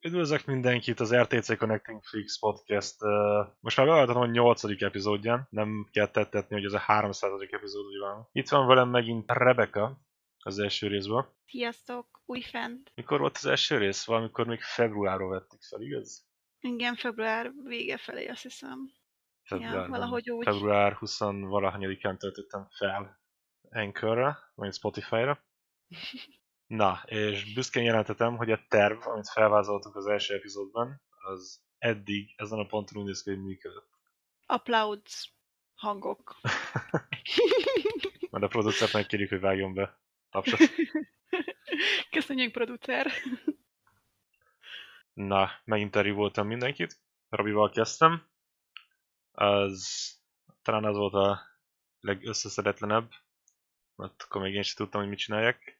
Üdvözlök mindenkit az RTC Connecting Freaks podcast. Most már beváltatom a 8. epizódján, nem kell tettetni, hogy ez a 300. epizód úgy van. Itt van velem megint Rebecca az első részből. Sziasztok, újfent. Mikor volt az első rész? Valamikor még februárról vettük fel, igaz? Igen, február vége felé azt hiszem. Február, valahogy úgy. Február 20 valahanyadikán töltöttem fel Anchorra, vagy Spotify-ra. Na, és büszkén jelentetem, hogy a terv, amit felvázoltuk az első epizódban, az eddig ezen a ponton úgy néz ki, hogy működött. Applauds hangok. Majd a producert megkérjük, hogy vágjon be tapsot. Köszönjük, producer. Na, meginterjú voltam mindenkit. Robival kezdtem. Az talán az volt a legösszeszedetlenebb, mert akkor még én sem tudtam, hogy mit csináljak.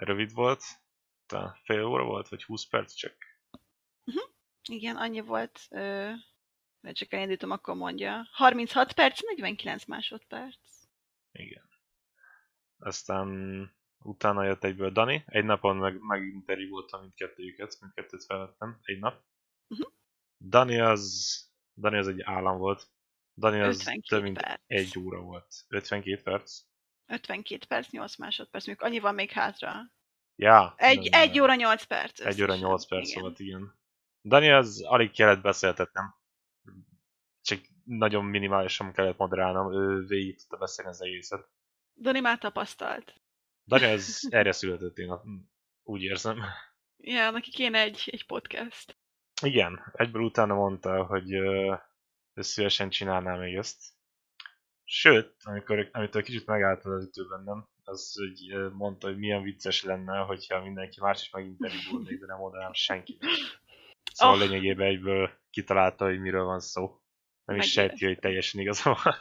Rövid volt, talán fél óra volt, vagy 20 perc csak. Igen, annyi volt. Ö, mert csak elindítom, akkor mondja. 36 perc, 49 másodperc. Igen. Aztán utána jött egyből Dani. Egy napon meg, meginterjú voltam mindkettőjüket, mindkettőt felvettem. Egy nap. Uh-huh. Dani az, Dani az egy állam volt. Dani az 52 több mint perc. egy óra volt. 52 perc? 52 perc, 8 másodperc, még annyi van még hátra. Ja. Egy, nem, egy óra 8 perc. Egy óra összesen. 8 perc Igen. volt, igen. Dani az alig kellett beszéltetnem. Csak nagyon minimálisan kellett moderálnom, ő végig tudta beszélni az egészet. Dani már tapasztalt. Dani az erre született, én úgy érzem. Ja, neki kéne egy, egy podcast. Igen, egyből utána mondta, hogy ö, szívesen csinálná még ezt. Sőt, amikor, amitől kicsit megállt az ütő bennem, az hogy mondta, hogy milyen vicces lenne, hogyha mindenki más is meginterjúvolnék, de nem mondanám senki. Szóval Ah. lényegében egyből kitalálta, hogy miről van szó. Nem is sejti, hogy teljesen igaza van.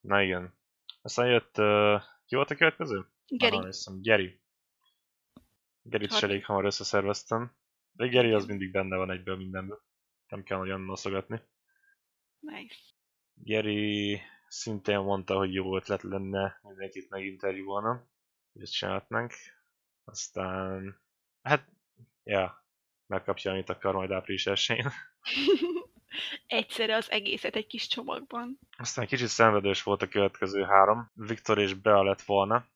Na igen. Aztán jött, uh, ki volt a következő? Geri. Aha, hiszem, Geri. Gerit is elég hamar összeszerveztem. De Geri az mindig benne van egyből mindenből. Nem kell nagyon noszogatni. Nice. Geri szintén mondta, hogy jó ötlet lenne mindenkit meginterjúolnom. Hogy ezt csinálhatnánk. Aztán... Hát, ja, megkapja, amit akar majd április 1 Egyszerre az egészet egy kis csomagban. Aztán kicsit szenvedős volt a következő három. Viktor és Bea lett volna.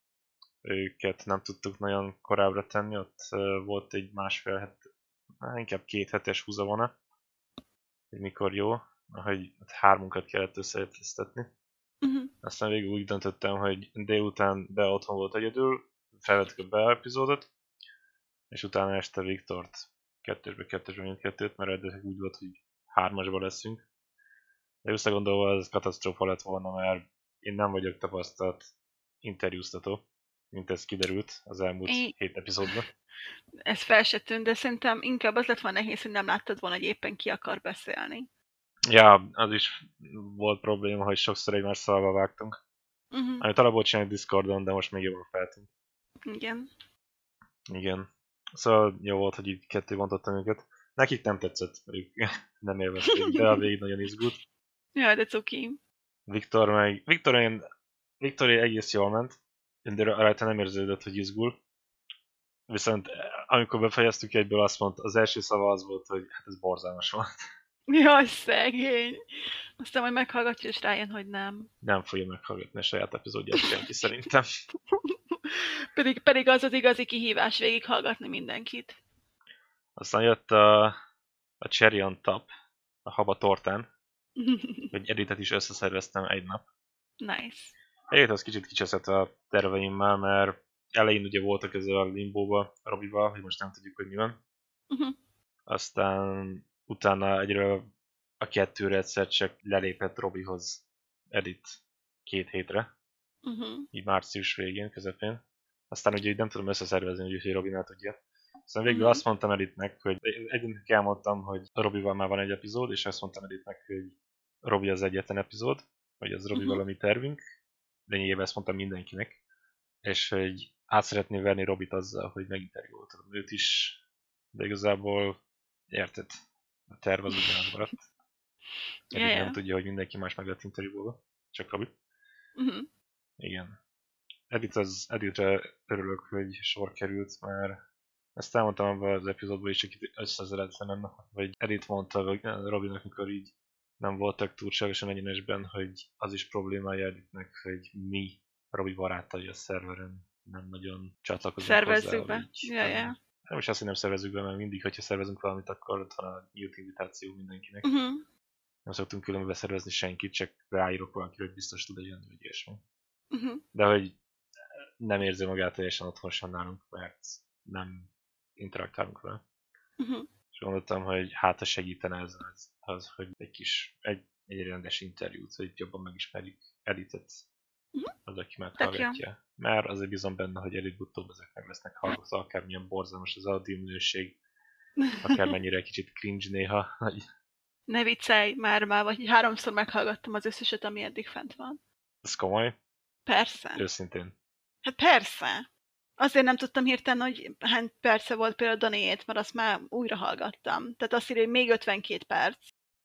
Őket nem tudtuk nagyon korábbra tenni, ott volt egy másfél het, hát inkább két hetes húzavona, hogy mikor jó, hogy hármunkat kellett összeegyeztetni. Uh-huh. Aztán végül úgy döntöttem, hogy délután Bea otthon volt egyedül, felvettük a Bea epizódot, és utána este Viktort kettősbe, kettősbe mindkettőt, mert eredetileg úgy volt, hogy hármasba leszünk. De összegondolva ez katasztrófa lett volna, mert én nem vagyok tapasztalt interjúztató, mint ez kiderült az elmúlt Én- hét epizódban. Ez fel se tűnt, de szerintem inkább az lett volna nehéz, hogy nem láttad volna, hogy éppen ki akar beszélni. Ja, az is volt probléma, hogy sokszor egymás szalva vágtunk. Uh-huh. Amit alapból csinálni Discordon, de most még jobban feltűnt. Igen. Igen. Szóval jó volt, hogy így ketté bontottam őket. Nekik nem tetszett, pedig nem élvezték, de a végig nagyon izgult. Ja, de cuki. Viktor meg... Viktor, én, Viktor egész jól ment, de rajta nem érződött, hogy izgul. Viszont eh, amikor befejeztük egyből azt mondta, az első szava az volt, hogy hát ez borzalmas volt. Jaj, szegény. Aztán majd meghallgatja, és rájön, hogy nem. Nem fogja meghallgatni a saját epizódját senki szerintem. Pedig, pedig az az igazi kihívás végighallgatni mindenkit. Aztán jött a, a Cherry on Top, a haba tortán, hogy editet is összeszerveztem egy nap. nice. Egyébként az kicsit kicseszett a terveimmel, mert elején ugye voltak ezzel a limbóba Robival, hogy most nem tudjuk, hogy mi van. Uh-huh. Aztán utána egyről a kettőre egyszer csak lelépett Robihoz Edit két hétre, Uh-huh. így március végén, közepén. Aztán ugye nem tudom összeszervezni, úgyhogy Robinál tudja. Aztán végül Mhm. azt mondtam Editnek, hogy egyébként elmondtam, hogy Robival már van egy epizód, és azt mondtam Editnek, hogy Robi az egyetlen epizód, vagy az Robival Mhm. a mi tervünk, nyilván ezt mondtam mindenkinek, és hogy át szeretné verni Robit azzal, hogy meginterjúoltam őt is, de igazából érted, a terv az ugyanaz maradt. Edith ja. nem tudja, hogy mindenki más meg lett interjúolva, csak Robi. Uh-huh. Igen. Edit az, Editre örülök, hogy sor került, mert Ezt elmondtam abban az epizódban is, csak itt összezeretlenem, vagy Edith mondta vagy Robinnak, mikor így nem voltak túlságosan egyenesben, hogy az is problémája Edithnek, hogy mi Robi barátai a szerveren nem nagyon csatlakozunk Szervezzük be. Így, Ja, ja. Nem is azt, hogy nem szervezünk be, mert mindig, hogyha szervezünk valamit, akkor ott van a nyílt invitáció mindenkinek. Uh-huh. Nem szoktunk különben beszervezni senkit, csak ráírok valakire, hogy biztos tud jönni, vagy ilyesmi. Uh-huh. De hogy nem érzi magát teljesen otthonosan nálunk, mert nem interaktálunk vele. Uh-huh. És gondoltam, hogy hát ha segítene ez az, az hogy egy kis, egy, egy rendes interjút, hogy jobban megismerjük Editet, Mhm. az, aki meghallgatja. Mert azért bízom benne, hogy előbb-utóbb ezek meg lesznek hallgatva, akármilyen borzalmas az audio minőség, akármennyire kicsit cringe néha. hogy Ne viccelj, már már vagy háromszor meghallgattam az összeset, ami eddig fent van. Ez komoly, Persze. őszintén. Hát persze. Azért nem tudtam hirtelen, hogy hány perce volt például Daniét, mert azt már újra hallgattam. Tehát azt írja, hogy még 52 perc.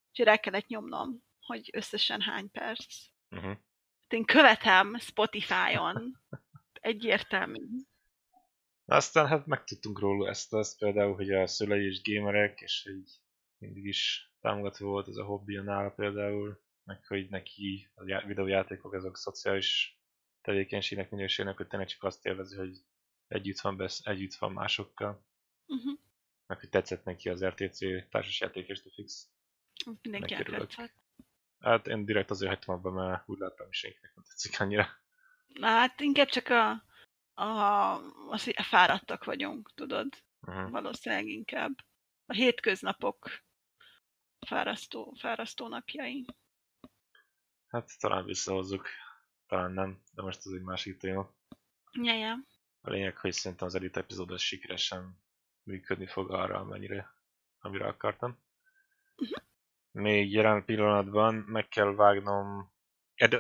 Úgyhogy rá kellett nyomnom, hogy összesen hány perc. Uh-huh. Én követem Spotify-on. Egyértelmű. Aztán hát megtudtunk róla ezt, azt például, hogy a szülei és gamerek, és hogy mindig is támogató volt ez a hobbija nála például, meg hogy neki a já- videójátékok azok szociális tevékenységnek minősülnek, hogy tényleg csak azt élvezi, hogy együtt van, besz- együtt van másokkal, Uh-huh. meg hogy tetszett neki az RTC társasjáték és fix. Megkerülök. tetszett. Hát én direkt azért hagytam abba, mert úgy láttam, hogy senkinek nem tetszik annyira. Na hát inkább csak a, a, az, hogy fáradtak vagyunk, tudod? Uh-huh. Valószínűleg inkább. A hétköznapok fárasztó, fárasztó napjai. Hát talán visszahozzuk, talán nem, de most ez egy másik téma. Ja, ja. A lényeg, hogy szerintem az edit epizód az sikeresen működni fog arra, amennyire, amire akartam. Még jelen pillanatban meg kell vágnom,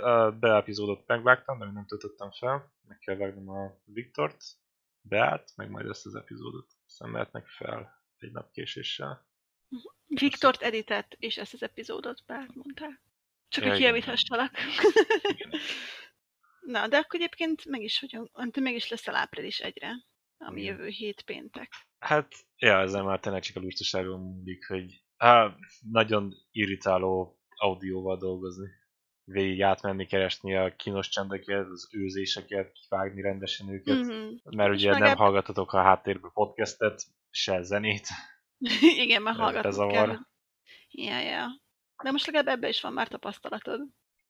a Bea epizódot megvágtam, de még nem töltöttem fel. Meg kell vágnom a Viktort, Beát, meg majd ezt az epizódot. Aztán mehetnek fel egy nap késéssel. Viktort editett, és ezt az epizódot be mondtál. Csak Ja, hogy kijavíthassalak. Na, de akkor egyébként meg is vagyunk, Ante meg is lesz a április egyre, ami Igen. jövő hét péntek. Hát, ja, ezzel már tényleg csak a lustaságon múlik, hogy á, nagyon irritáló audióval dolgozni. Végig átmenni, keresni a kínos csendeket, az őzéseket, kivágni rendesen őket. Mm-hmm. Mert ugye nem legalább- hallgatatok a háttérbe podcastet, se zenét. Igen, már bezavar. kell. Ja, ja. De most legalább ebbe is van már tapasztalatod.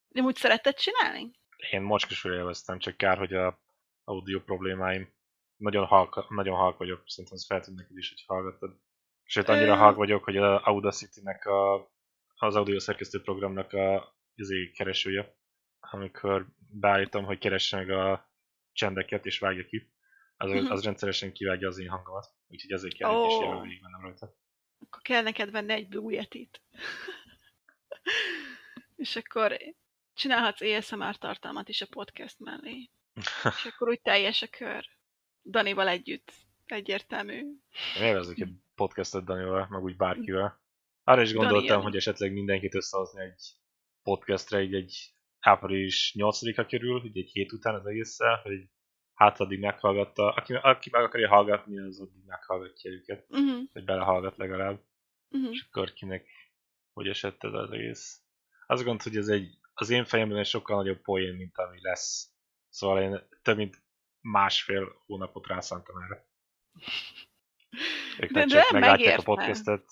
De úgy szeretted csinálni? Én mocskosul élveztem, csak kár, hogy a audio problémáim nagyon halk, nagyon halk vagyok, szerintem ez feltűnt neked is, hogy hallgattad. Sőt, annyira halk vagyok, hogy a Audacity-nek a, az audio szerkesztő programnak a izé, keresője, amikor beállítom, hogy keresse meg a csendeket és vágja ki, az, Mhm. az rendszeresen kivágja az én hangomat, úgyhogy ezért kell kis jelen végig mennem rajta. Akkor kell neked venni egy Blue Yeti-t. És akkor csinálhatsz ASMR tartalmat is a podcast mellé. És akkor úgy teljes a kör. Danival együtt. Egyértelmű. Én élvezek egy podcastot Danival, meg úgy bárkivel. Arra is gondoltam, Dani, hogy esetleg mindenkit összehozni egy podcastre, egy, egy április 8-a körül, hogy egy hét után az egésszel, hogy hát addig meghallgatta, aki, aki meg akarja hallgatni, az addig meghallgatja őket, Uh-huh. vagy belehallgat legalább, Uh-huh. és akkor kinek hogy esett ez az egész. Azt gondolom, hogy ez egy, az én fejemben egy sokkal nagyobb poén, mint ami lesz. Szóval én több mint másfél hónapot rászántam erre. Ők De- de, de csak meglátják a podcastet,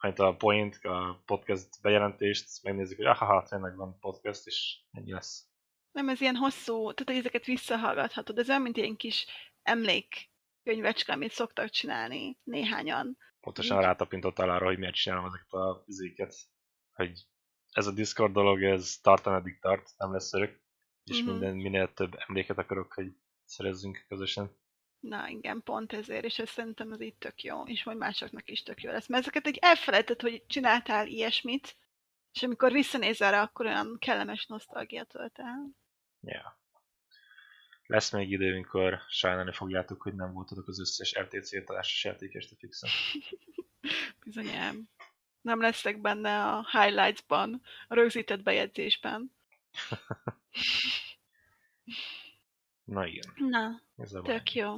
majd a point, a podcast bejelentést, megnézik, hogy aha, tényleg van podcast, és ennyi lesz. Nem, ez ilyen hosszú, tehát hogy ezeket visszahallgathatod. Ez olyan, mint ilyen kis emlékkönyvecske, amit szoktak csinálni néhányan. Pontosan Így. rátapintottál arra, hogy miért csinálom ezeket a izéket. Hogy ez a Discord dolog, ez tart, ameddig tart, nem lesz örök. És Mhm. minden, minél több emléket akarok, hogy szerezzünk közösen. Na igen, pont ezért, és ez szerintem az itt tök jó, és majd másoknak is tök jó lesz. Mert ezeket egy elfelejtett, hogy csináltál ilyesmit, és amikor visszanézel rá, akkor olyan kellemes nosztalgia tölt el. Ja. Lesz még idő, amikor sajnálni fogjátok, hogy nem voltatok az összes RTC társas játékest a fixen. Bizonyám. Nem leszek benne a highlightsban, a rögzített bejegyzésben. Na igen, Na, ez a baj. tök jó.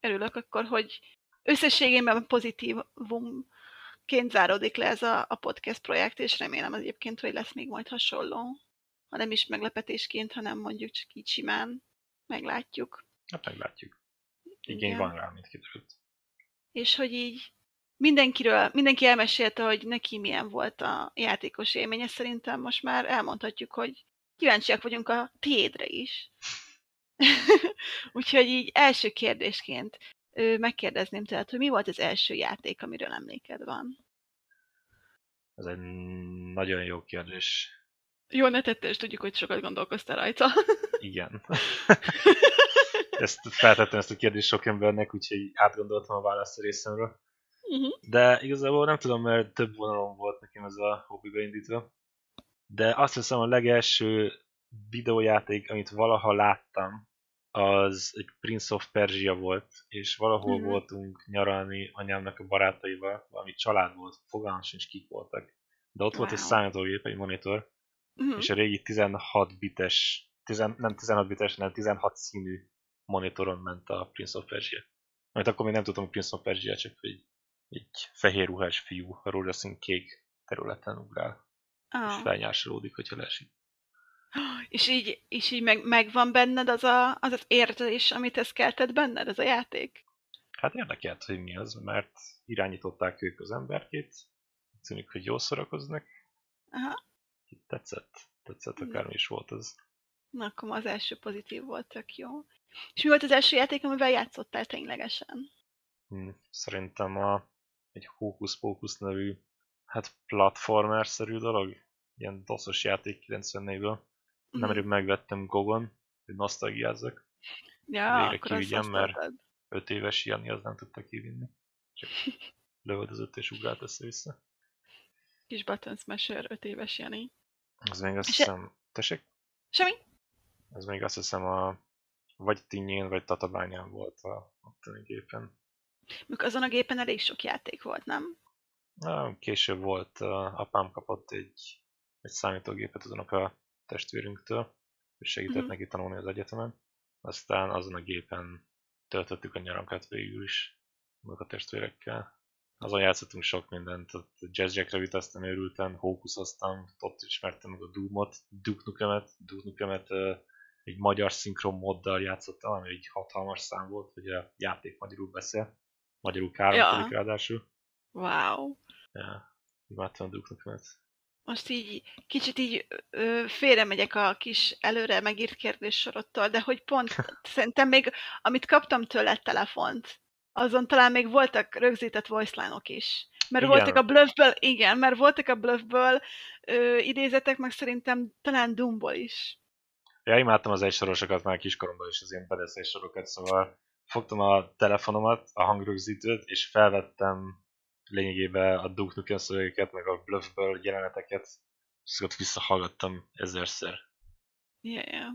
Örülök akkor, hogy összességében pozitívumként záródik le ez a, a podcast projekt, és remélem egyébként, hogy lesz még majd hasonló. Ha nem is meglepetésként, hanem mondjuk csak így simán meglátjuk. Hát meglátjuk. Igény van rá, mint kiderült. És hogy így mindenkiről, mindenki elmesélte, hogy neki milyen volt a játékos élménye, szerintem most már elmondhatjuk, hogy kíváncsiak vagyunk a tiédre is. Úgyhogy így első kérdésként megkérdezném tehát, hogy mi volt az első játék, amiről emléked van? Ez egy nagyon jó kérdés. Jó, ne tette, és tudjuk, hogy sokat gondolkoztál rajta. Igen. ezt feltettem ezt a kérdést sok embernek, úgyhogy átgondoltam a választ a részemről. Uh-huh. De igazából nem tudom, mert több vonalon volt nekem ez a hobbi beindítva. De azt hiszem a legelső videójáték, amit valaha láttam, az egy Prince of Persia volt, és valahol uh-huh. voltunk nyaralni anyámnak a barátaival, valami család volt, fogalmam sincs kik voltak. De ott wow. volt egy számítógép, egy monitor, uh-huh. és a régi 16 bites, 10, nem 16 bites, hanem 16 színű monitoron ment a Prince of Persia. Mert akkor még nem tudtam, hogy Prince of Persia, csak egy, egy fehér ruhás fiú rózsaszín kék területen ugrál. Oh. És felnyársolódik, hogyha leesik. És így, és így meg, megvan benned az, a, az az érzés, amit ez keltett benned, ez a játék? Hát érdekelt, hogy mi az, mert irányították ők az emberkét, tűnik, hogy jól szórakoznak. Aha. Tetszett, tetszett akármi is volt az. Na, akkor az első pozitív volt, tök jó. És mi volt az első játék, amivel játszottál ténylegesen? Hmm, szerintem a, egy Hocus Pocus nevű hát platformer-szerű dolog. Ilyen doszos játék 94-ből. Nemrég megvettem Gogon, hogy nosztalgiázzak. Ja, Végre kivigyem, mert 5 éves Jani az nem tudta kivinni. Csak lövöldözött és ugrált össze-vissza. Kis Button Smasher 5 éves Jani. Az még azt hiszem... Tessék? Semmi? Ez még azt hiszem a vagy Tinyén, vagy Tatabányán volt a ottani gépen. Mikor azon a gépen elég sok játék volt, nem? Na, később volt, apám kapott egy, egy számítógépet az a testvérünktől, és segített mm. neki tanulni az egyetemen. Aztán azon a gépen töltöttük a nyarankat végül is, a testvérekkel. Azon játszottunk sok mindent, ott Jazz Jack Rabbit aztán őrültem, hókuszoztam, ott ismertem meg a Doom-ot, Duke Nukem-et, Duke Nukem-et egy magyar szinkron moddal játszottam, ami egy hatalmas szám volt, hogy a játék magyarul beszél. Magyarul káromkodik ja. ráadásul. Wow. Ja, imádtam a Duke Nukem-et. Most így kicsit így ö, félre megyek a kis előre megírt kérdéssorottól, de hogy pont szerintem még, amit kaptam tőle telefont, azon talán még voltak rögzített voice is. Mert igen. voltak a bluffből, igen, mert voltak a bluffből ö, idézetek, meg szerintem talán Doomból is. Ja, imádtam az egysorosokat már kiskoromban is, az ilyen bedeszés sorokat, szóval fogtam a telefonomat, a hangrögzítőt, és felvettem lényegében a Duke Nukem szövegeket, meg a Bluffből jeleneteket, és ott visszahallgattam ezerszer. Yeah, yeah.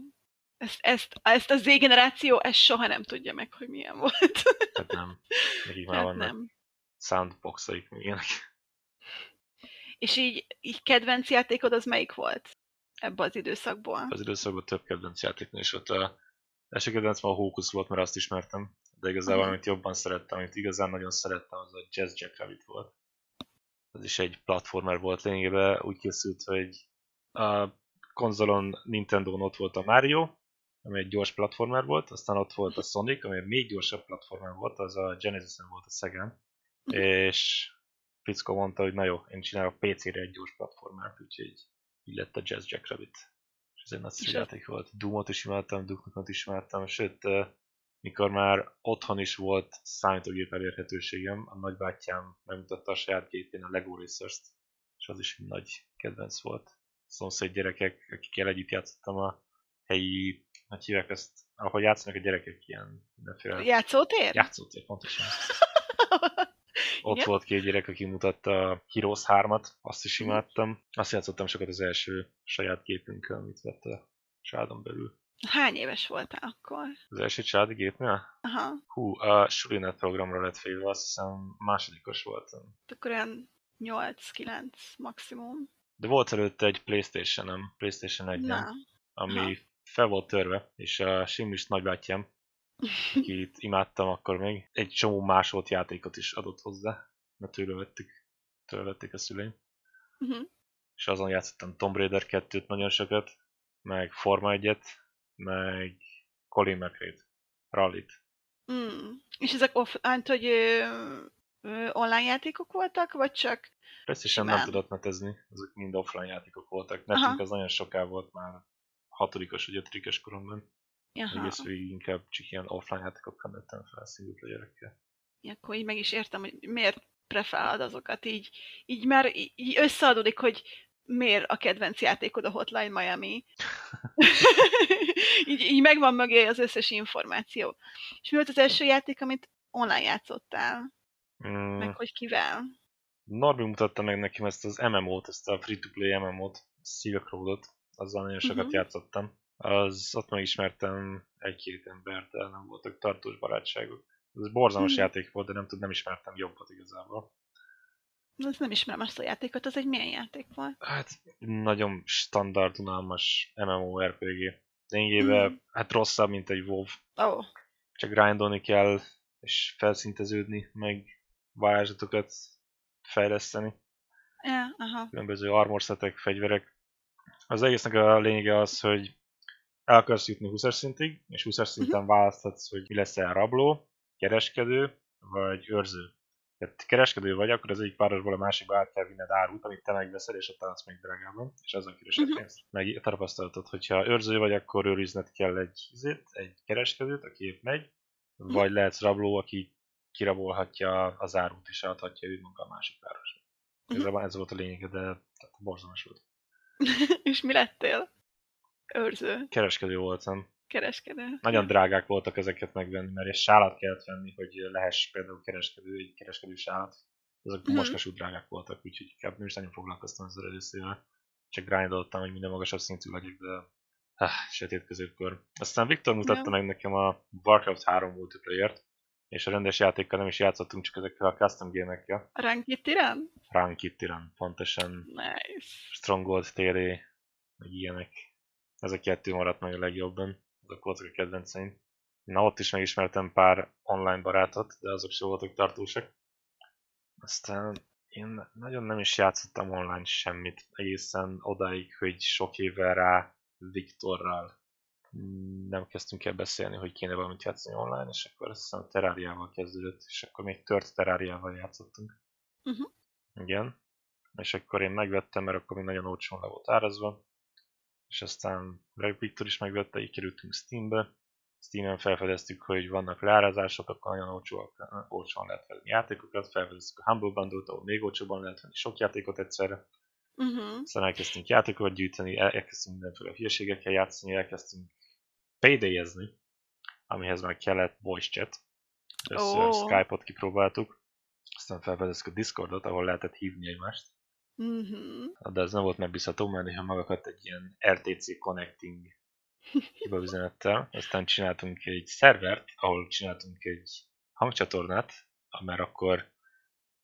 Ezt, ezt, ezt a Z-generáció ezt soha nem tudja meg, hogy milyen volt. Hát nem. Nekik már hát vannak nem. soundboxaik, ilyenek. És így, így kedvenc játékod az melyik volt? Ebben az időszakból? Az időszakban több kedvenc játéknál is volt. A első kedvenc ma a Hókusz volt, mert azt ismertem. De igazából, uh-huh. amit jobban szerettem, amit igazán nagyon szerettem, az a Jazz Rabbit volt. Ez is egy platformer volt lényegében, úgy készült, hogy a konzolon Nintendo-n ott volt a Mario, ami egy gyors platformer volt, aztán ott volt a Sonic, ami egy még gyorsabb platformer volt, az a Genesis-en volt a Sega, és Fickó mondta, hogy na jó, én csinálok PC-re egy gyors platformert, úgyhogy így lett a Jazz Rabbit. Ez egy nagyszerű játék volt. Doom-ot is imádtam, Duke is imádtam, sőt, mikor már otthon is volt számítógép elérhetőségem, a nagybátyám megmutatta a saját gépén a Lego Racers-t, és az is egy nagy kedvenc volt. Szomszéd gyerekek, akikkel együtt játszottam a helyi, hogy hívják ezt, ahol játszanak a gyerekek ilyen mindenféle... Játszótér? Játszótér, pontosan. Ott Igen? volt két gyerek, aki mutatta a Heroes 3-at, azt is imádtam. Azt játszottam sokat az első saját gépünkkel, amit vett a családon belül. Hány éves voltál akkor? Az első családi gépnél? Aha. Hú, a Sulinet programra lett félve, azt hiszem másodikos voltam. Akkor olyan 8-9 maximum. De volt előtte egy Playstation-em, Playstation 1 ami Aha. fel volt törve, és a Simis nagybátyám akit imádtam akkor még, egy csomó másolt játékot is adott hozzá, mert tőle vettük, tőle vették a szüleim. Uh-huh. És azon játszottam Tomb Raider 2-t nagyon sokat, meg Forma 1-et, meg Colin McRae-t, Rallit. Mm. És ezek off, hát, hogy ö, ö, online játékok voltak, vagy csak Persze nem tudott netezni, ezek mind offline játékok voltak. Nekünk Aha. az nagyon soká volt már hatodikos vagy ötödikes koromban. Jaha. Egész végig inkább csak ilyen offline játékokkal nőttem fel single playerekkel. Akkor így meg is értem, hogy miért preferálod azokat. Így, így már így összeadódik, hogy miért a kedvenc játékod a Hotline Miami. így, így megvan mögé az összes információ. És mi volt az első játék, amit online játszottál? Mm, Meg hogy kivel? Norbi mutatta meg nekem ezt az MMO-t, ezt a free-to-play MMO-t, Silk Road-ot, azzal nagyon sokat Mhm. játszottam. Az, ott megismertem egy-két embert, de nem voltak tartós barátságok. Ez borzalmas Mhm. játék volt, de nem tud, nem ismertem jobbat igazából. Azt nem ismerem azt a játékot, az egy milyen játék volt? Hát nagyon standard, unalmas MMORPG. Lényegében Mhm. hát rosszabb, mint egy WoW. Oh, Csak grindolni kell, és felszinteződni, meg varázslatokat fejleszteni. ja, aha. Különböző armor setek, fegyverek. Az egésznek a lényege az, hogy el akarsz jutni 20-as szintig, és 20-as szinten választhatsz, hogy mi leszel rabló, kereskedő, vagy őrző. Tehát kereskedő vagy, akkor az egyik városból a másikba át kell vinned árut, amit te megveszel, és ott adsz még drágában, és azzal keresed Mhm. pénzt. Meg tapasztalatod, hogyha őrző vagy, akkor őrizned kell egy, izét, egy kereskedőt, aki épp megy, vagy lehetsz rabló, aki kirabolhatja az árut, és adhatja ő maga a másik városba. Mhm. Igazából ez volt a lényege, de borzalmas volt. És mi lettél? Őrző, Kereskedő voltam. kereskedő. Nagyon drágák voltak ezeket megvenni, mert egy sálat kellett venni, hogy lehess például kereskedő, egy kereskedő sálat. Ezek Mhm. mostasú drágák voltak, úgyhogy inkább nem is nagyon foglalkoztam ezzel először. Csak grindoltam, hogy minden magasabb szintű legyek, de ah, sötét középkor. Aztán Viktor mutatta Ja. meg nekem a Warcraft 3 multiplayer-t, és a rendes játékkal nem is játszottunk, csak ezekkel a custom gémekkel. A Ranked Tiran? Tiran, pontosan Nice. Stronghold TD, meg ilyenek. Ez a kettő maradt meg a legjobban. Azok voltak a kedvenceim. Na ott is megismertem pár online barátot, de azok sem voltak tartósak. Aztán én nagyon nem is játszottam online semmit, egészen odáig, hogy sok évvel rá Viktorral nem kezdtünk el beszélni, hogy kéne valamit játszani online, és akkor azt hiszem a Terráriával kezdődött, és akkor még tört Terráriával játszottunk. Mhm. Igen. És akkor én megvettem, mert akkor még nagyon olcsón le volt árazva. És aztán Greg Victor is megvette, így kerültünk Steambe. Steamen felfedeztük, hogy vannak leárazások, akkor nagyon olcsóak, olcsóan lehet venni játékokat, felfedeztük a Humble Bundle-t, ahol még olcsóban lehet venni sok játékot egyszerre. Uh-huh. Aztán elkezdtünk játékokat gyűjteni, el- elkezdtünk mindenféle hülyeségekkel játszani, elkezdtünk payday amihez már kellett voice chat. Először Ó. Skype-ot kipróbáltuk, aztán felfedeztük a Discordot, ahol lehetett hívni egymást. Uh-huh. De ez nem volt megbízható, mert néha magakat egy ilyen RTC Connecting hibaüzenettel. Aztán csináltunk egy szervert, ahol csináltunk egy hangcsatornát, mert akkor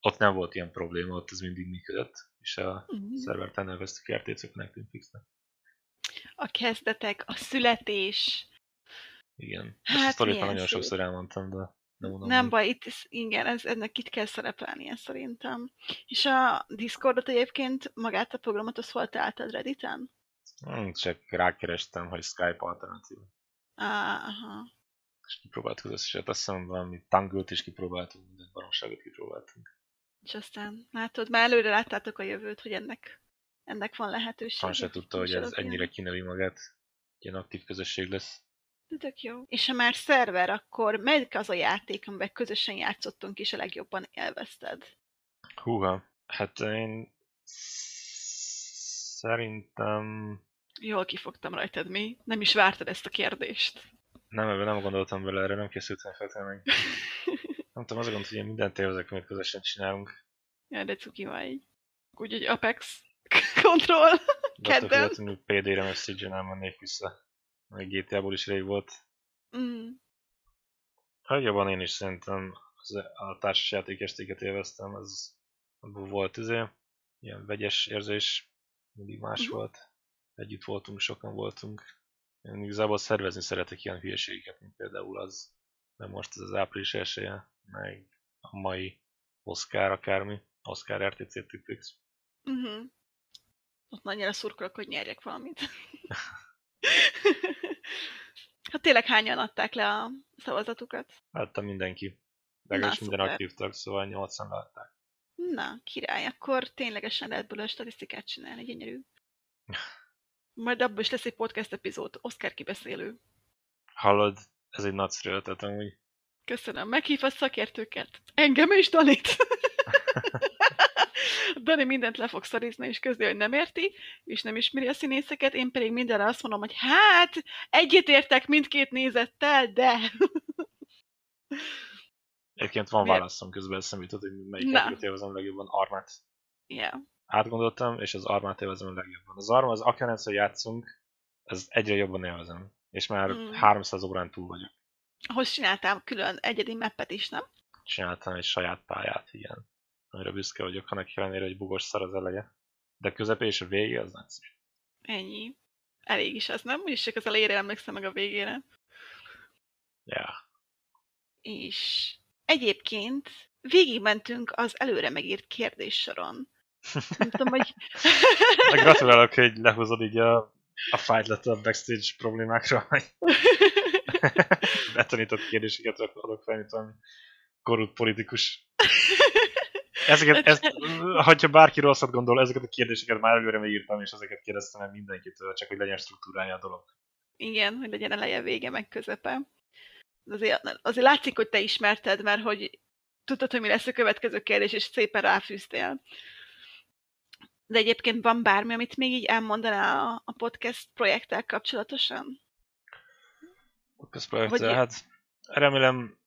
ott nem volt ilyen probléma, ott ez mindig működött, és a Uh-huh. szervert elneveztük RTC Connecting Fixnek. A kezdetek, a születés. Igen. Ezt Hát, a sztorit már milyen nagyon szép. sokszor elmondtam, de nem mondom. Nem még. baj, itt, igen, ez, ennek itt kell szerepelnie szerintem. És a Discordot egyébként, magát a programot, azt hol találtad Redditen? Hmm, Csak rákerestem, hogy Skype alternatív. Aha. És kipróbáltuk az összeset. Azt hiszem valami Tangle-t is kipróbáltunk, minden baromságot kipróbáltunk. És aztán látod, már előre láttátok a jövőt, hogy ennek, ennek van lehetőség. Han se tudta, hogy ez ennyire kinövi magát. Ilyen aktív közösség lesz. De tök jó. És ha már szerver, akkor melyik az a játék, amiben közösen játszottunk és a legjobban élvezted? Húha, hát én szerintem Jól kifogtam rajtad, mi? Nem is vártad ezt a kérdést. nem, ebben nem gondoltam bele, erre nem készültem fel. Nem tudom, az a gond, hogy én mindent élvezek, amit közösen csinálunk. Jaj, de cuki vagy. Úgyhogy Apex Control. De attól Kedden. PD-re message nem mennék vissza. Meg GTA-ból is rég volt. Mm. Hát jobban én is szerintem az, a társasjáték estéket élveztem, az abból volt izé, ilyen vegyes érzés, mindig más Mhm. volt. Együtt voltunk, sokan voltunk. Én igazából szervezni szeretek ilyen hülyeségeket, mint például az. de most ez az április esélye, meg a mai Oscar akármi, Oscar RTC Tipix. Uh-huh. Ott nagyjára szurkolok, hogy nyerjek valamit. hát tényleg hányan adták le a szavazatukat? Látta mindenki. Legalábbis minden szuper. aktív tag, szóval 8 látták. Na, király, akkor ténylegesen lehet belőle statisztikát csinálni, gyönyörű. Majd abból is lesz egy podcast epizód, Oscar kibeszélő. Hallod, ez egy nagyszerű ötlet amúgy. Köszönöm, meghív a szakértőket. Engem is, Danit. Dani mindent le fog szarizni, és közli, hogy nem érti, és nem ismeri a színészeket, én pedig mindenre azt mondom, hogy hát, egyetértek mindkét nézettel, de... Egyébként van válaszom közben eszembe jutott, hogy melyik Na. egyet élvezem legjobban, Armát. yeah. Átgondoltam, és az Armát élvezem a legjobban. Az Arma, az akárhányszor játszunk, ez egyre jobban élvezem. És már Mm. 300 órán túl vagyok. Ahhoz csináltam külön egyedi mappet is, nem? Csináltam egy saját pályát, igen. Amire büszke vagyok, annak ellenére, hogy bugos szar az eleje. De közepe és a vége az nagyszerű. Ennyi. Elég is az, nem? Úgyis csak az elejére emlékszem meg a végére. Yeah. És egyébként végigmentünk az előre megírt kérdéssoron. Nem tudom, hogy... De gratulálok, hogy lehozod így a, a fájtlat a backstage problémákra, hogy betanított kérdéseket adok fel, mint valami korrupt politikus. Ezeket, ezt, hogyha bárki rosszat gondol, ezeket a kérdéseket már előre megírtam, és ezeket kérdeztem el mindenkitől, csak hogy legyen struktúrája a dolog. Igen, hogy legyen eleje, vége, meg közepe. Azért, azért látszik, hogy te ismerted, mert hogy tudtad, hogy mi lesz a következő kérdés, és szépen ráfűztél. De egyébként van bármi, amit még így elmondanál a, a podcast projekttel kapcsolatosan? Ez projekt, Hogy- hát remélem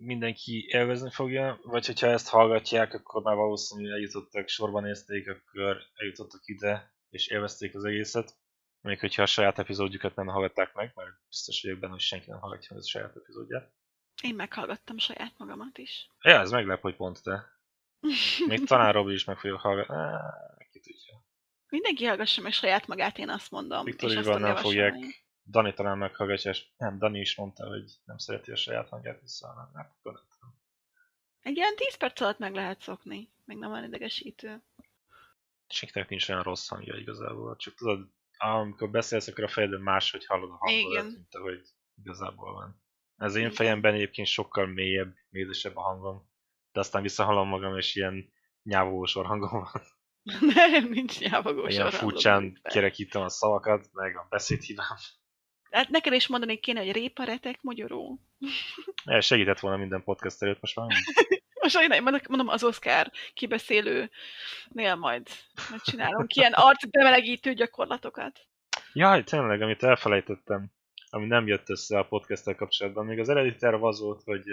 mindenki élvezni fogja, vagy hogyha ezt hallgatják, akkor már valószínűleg eljutottak, sorban nézték, akkor eljutottak ide, és élvezték az egészet. Még hogyha a saját epizódjukat nem hallgatták meg, mert biztos vagyok benne, hogy senki nem hallgatja meg a saját epizódját. Én meghallgattam saját magamat is. Ja, ez meglep, hogy pont te. Még talán Robi is meg fogja hallgatni. Á, ki tudja. Mindenki hallgassa meg saját magát, én azt mondom. Viktor és azt nem javasolni. fogják. Dani talán meghallgatja, és nem, Dani is mondta, hogy nem szereti a saját hangját akkor nem tudom. Egy ilyen 10 perc alatt meg lehet szokni. Még nem olyan idegesítő. Senknek nincs olyan rossz hangja igazából. Csak tudod, amikor beszélsz, akkor a fejedben máshogy hallod a hangodat, mint ahogy igazából van. Ez én fejemben egyébként sokkal mélyebb, mézesebb a hangom, de aztán visszahallom magam, és ilyen nyávogós hangom van. Nem, nincs nyávogós Ilyen furcsán kerekítem a szavakat, meg a beszédhibám. Hát neked is mondani kéne, hogy répa, retek, mogyoró. Ja, segített volna minden podcast előtt, most már. Most én mondom, az Oscar kibeszélőnél majd, majd csinálunk ilyen arcbemelegítő gyakorlatokat. Jaj, tényleg, amit elfelejtettem, ami nem jött össze a podcasttel kapcsolatban, még az eredeti terv az volt, hogy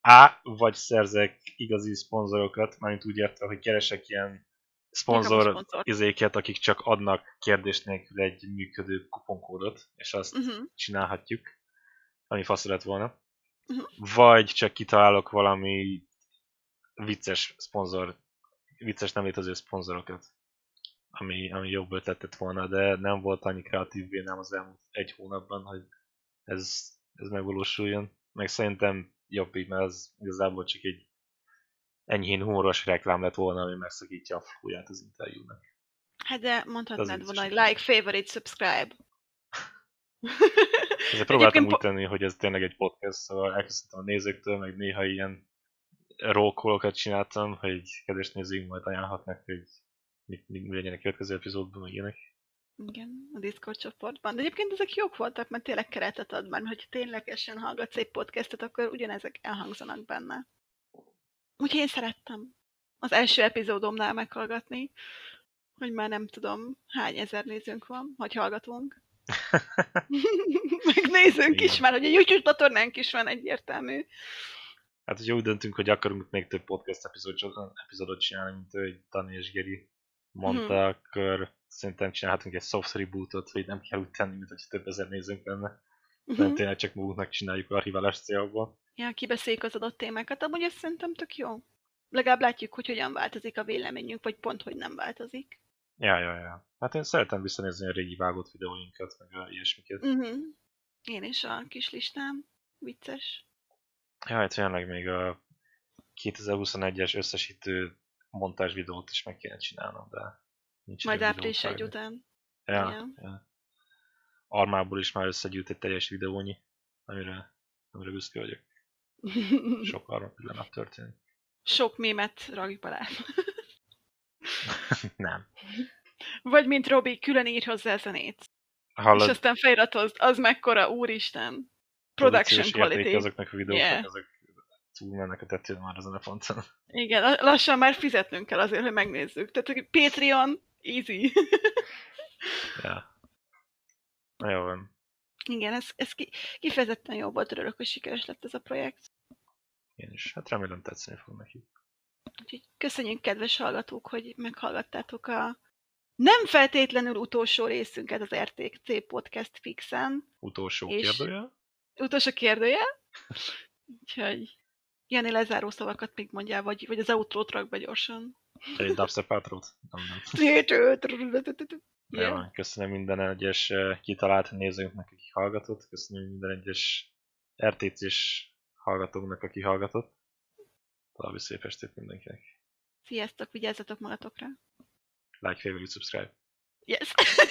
A, vagy szerzek igazi szponzorokat, mármint úgy értem, hogy keresek ilyen szponzor izéket, akik csak adnak kérdés nélkül egy működő kuponkódot, és azt Uh-huh. csinálhatjuk, ami fasz lett volna. Mhm. Vagy csak kitalálok valami vicces szponzor, vicces nem létező szponzorokat, ami, ami jobb ötletet volna, de nem volt annyi kreatív vénám az elmúlt egy hónapban, hogy ez, ez megvalósuljon. Meg szerintem jobb így, mert az igazából csak egy enyhén humoros reklám lett volna, ami megszakítja a flóját az interjúnak. Hát de mondhatnád volna, hogy like, favorite, subscribe. Ezért próbáltam úgy tenni, hogy ez tényleg egy podcast, szóval elköszöntem a nézőktől, meg néha ilyen rollcallokat csináltam, hogy kedves nézőink majd ajánlhatnak, hogy mi, mi, mi a következő epizódban, meg ilyenek. Igen, a Discord csoportban. De egyébként ezek jók voltak, mert tényleg keretet ad, mert hogy ténylegesen hallgatsz egy podcastet, akkor ugyanezek elhangzanak benne. Úgyhogy én szerettem az első epizódomnál meghallgatni, hogy már nem tudom, hány ezer nézőnk van, vagy hallgatunk. Meg nézőnk is már, hogy a YouTube csatornánk is van egyértelmű. Hát, hogyha úgy döntünk, hogy akarunk még több podcast epizódot, epizódot csinálni, mint hogy Dani és Geri mondta, Mhm. akkor szerintem csinálhatunk egy soft rebootot, hogy nem kell úgy tenni, mint hogy több ezer nézőnk lenne. Mhm. Nem tényleg csak magunknak csináljuk archiválás célból. Ja, kibeszéljük az adott témákat, amúgy ez szerintem tök jó. Legalább látjuk, hogy hogyan változik a véleményünk, vagy pont, hogy nem változik. Ja, ja, ja. Hát én szeretem visszanézni a régi vágott videóinkat, meg a ilyesmiket. Uh-huh. Én is a kis listám. Vicces. Jaj, tényleg még a 2021-es összesítő montázs videót is meg kéne csinálnom, de nincs Majd április egy után. Ja, Igen. ja. Armából is már összegyűlt egy teljes videónyi, amire, amire büszke vagyok. Sok arma pillanat történik. Sok mémet rakj bele. Nem. Vagy mint Robi, külön ír hozzá zenét. Hallod, És aztán feliratozd, az mekkora, úristen. Production quality. azoknak a videóknak, Yeah. azok túl mennek a tetőn már azon a ponton. Igen, la- lassan már fizetnünk kell azért, hogy megnézzük. Tehát Patreon, easy. Ja. Na jó van. Igen, ez, ez ki, kifejezetten jó volt, örülök, hogy sikeres lett ez a projekt. Én is. Hát remélem tetszeni fog neki. Úgyhogy köszönjük, kedves hallgatók, hogy meghallgattátok a nem feltétlenül utolsó részünket az RTC Podcast Fixen. Utolsó És- kérdője? Utolsó kérdője. Úgyhogy Jani lezáró szavakat még mondjál, vagy, vagy az outro-t rak be gyorsan. Egy dubstep outro Nem, nem. Jó, Yeah. van. Köszönöm minden egyes eh, kitalált nézőnknek, aki hallgatott. Köszönöm minden egyes RTC-s hallgatóknak, aki hallgatott. További szép estét mindenkinek. Sziasztok, vigyázzatok magatokra. Like, favorite, subscribe. Yes!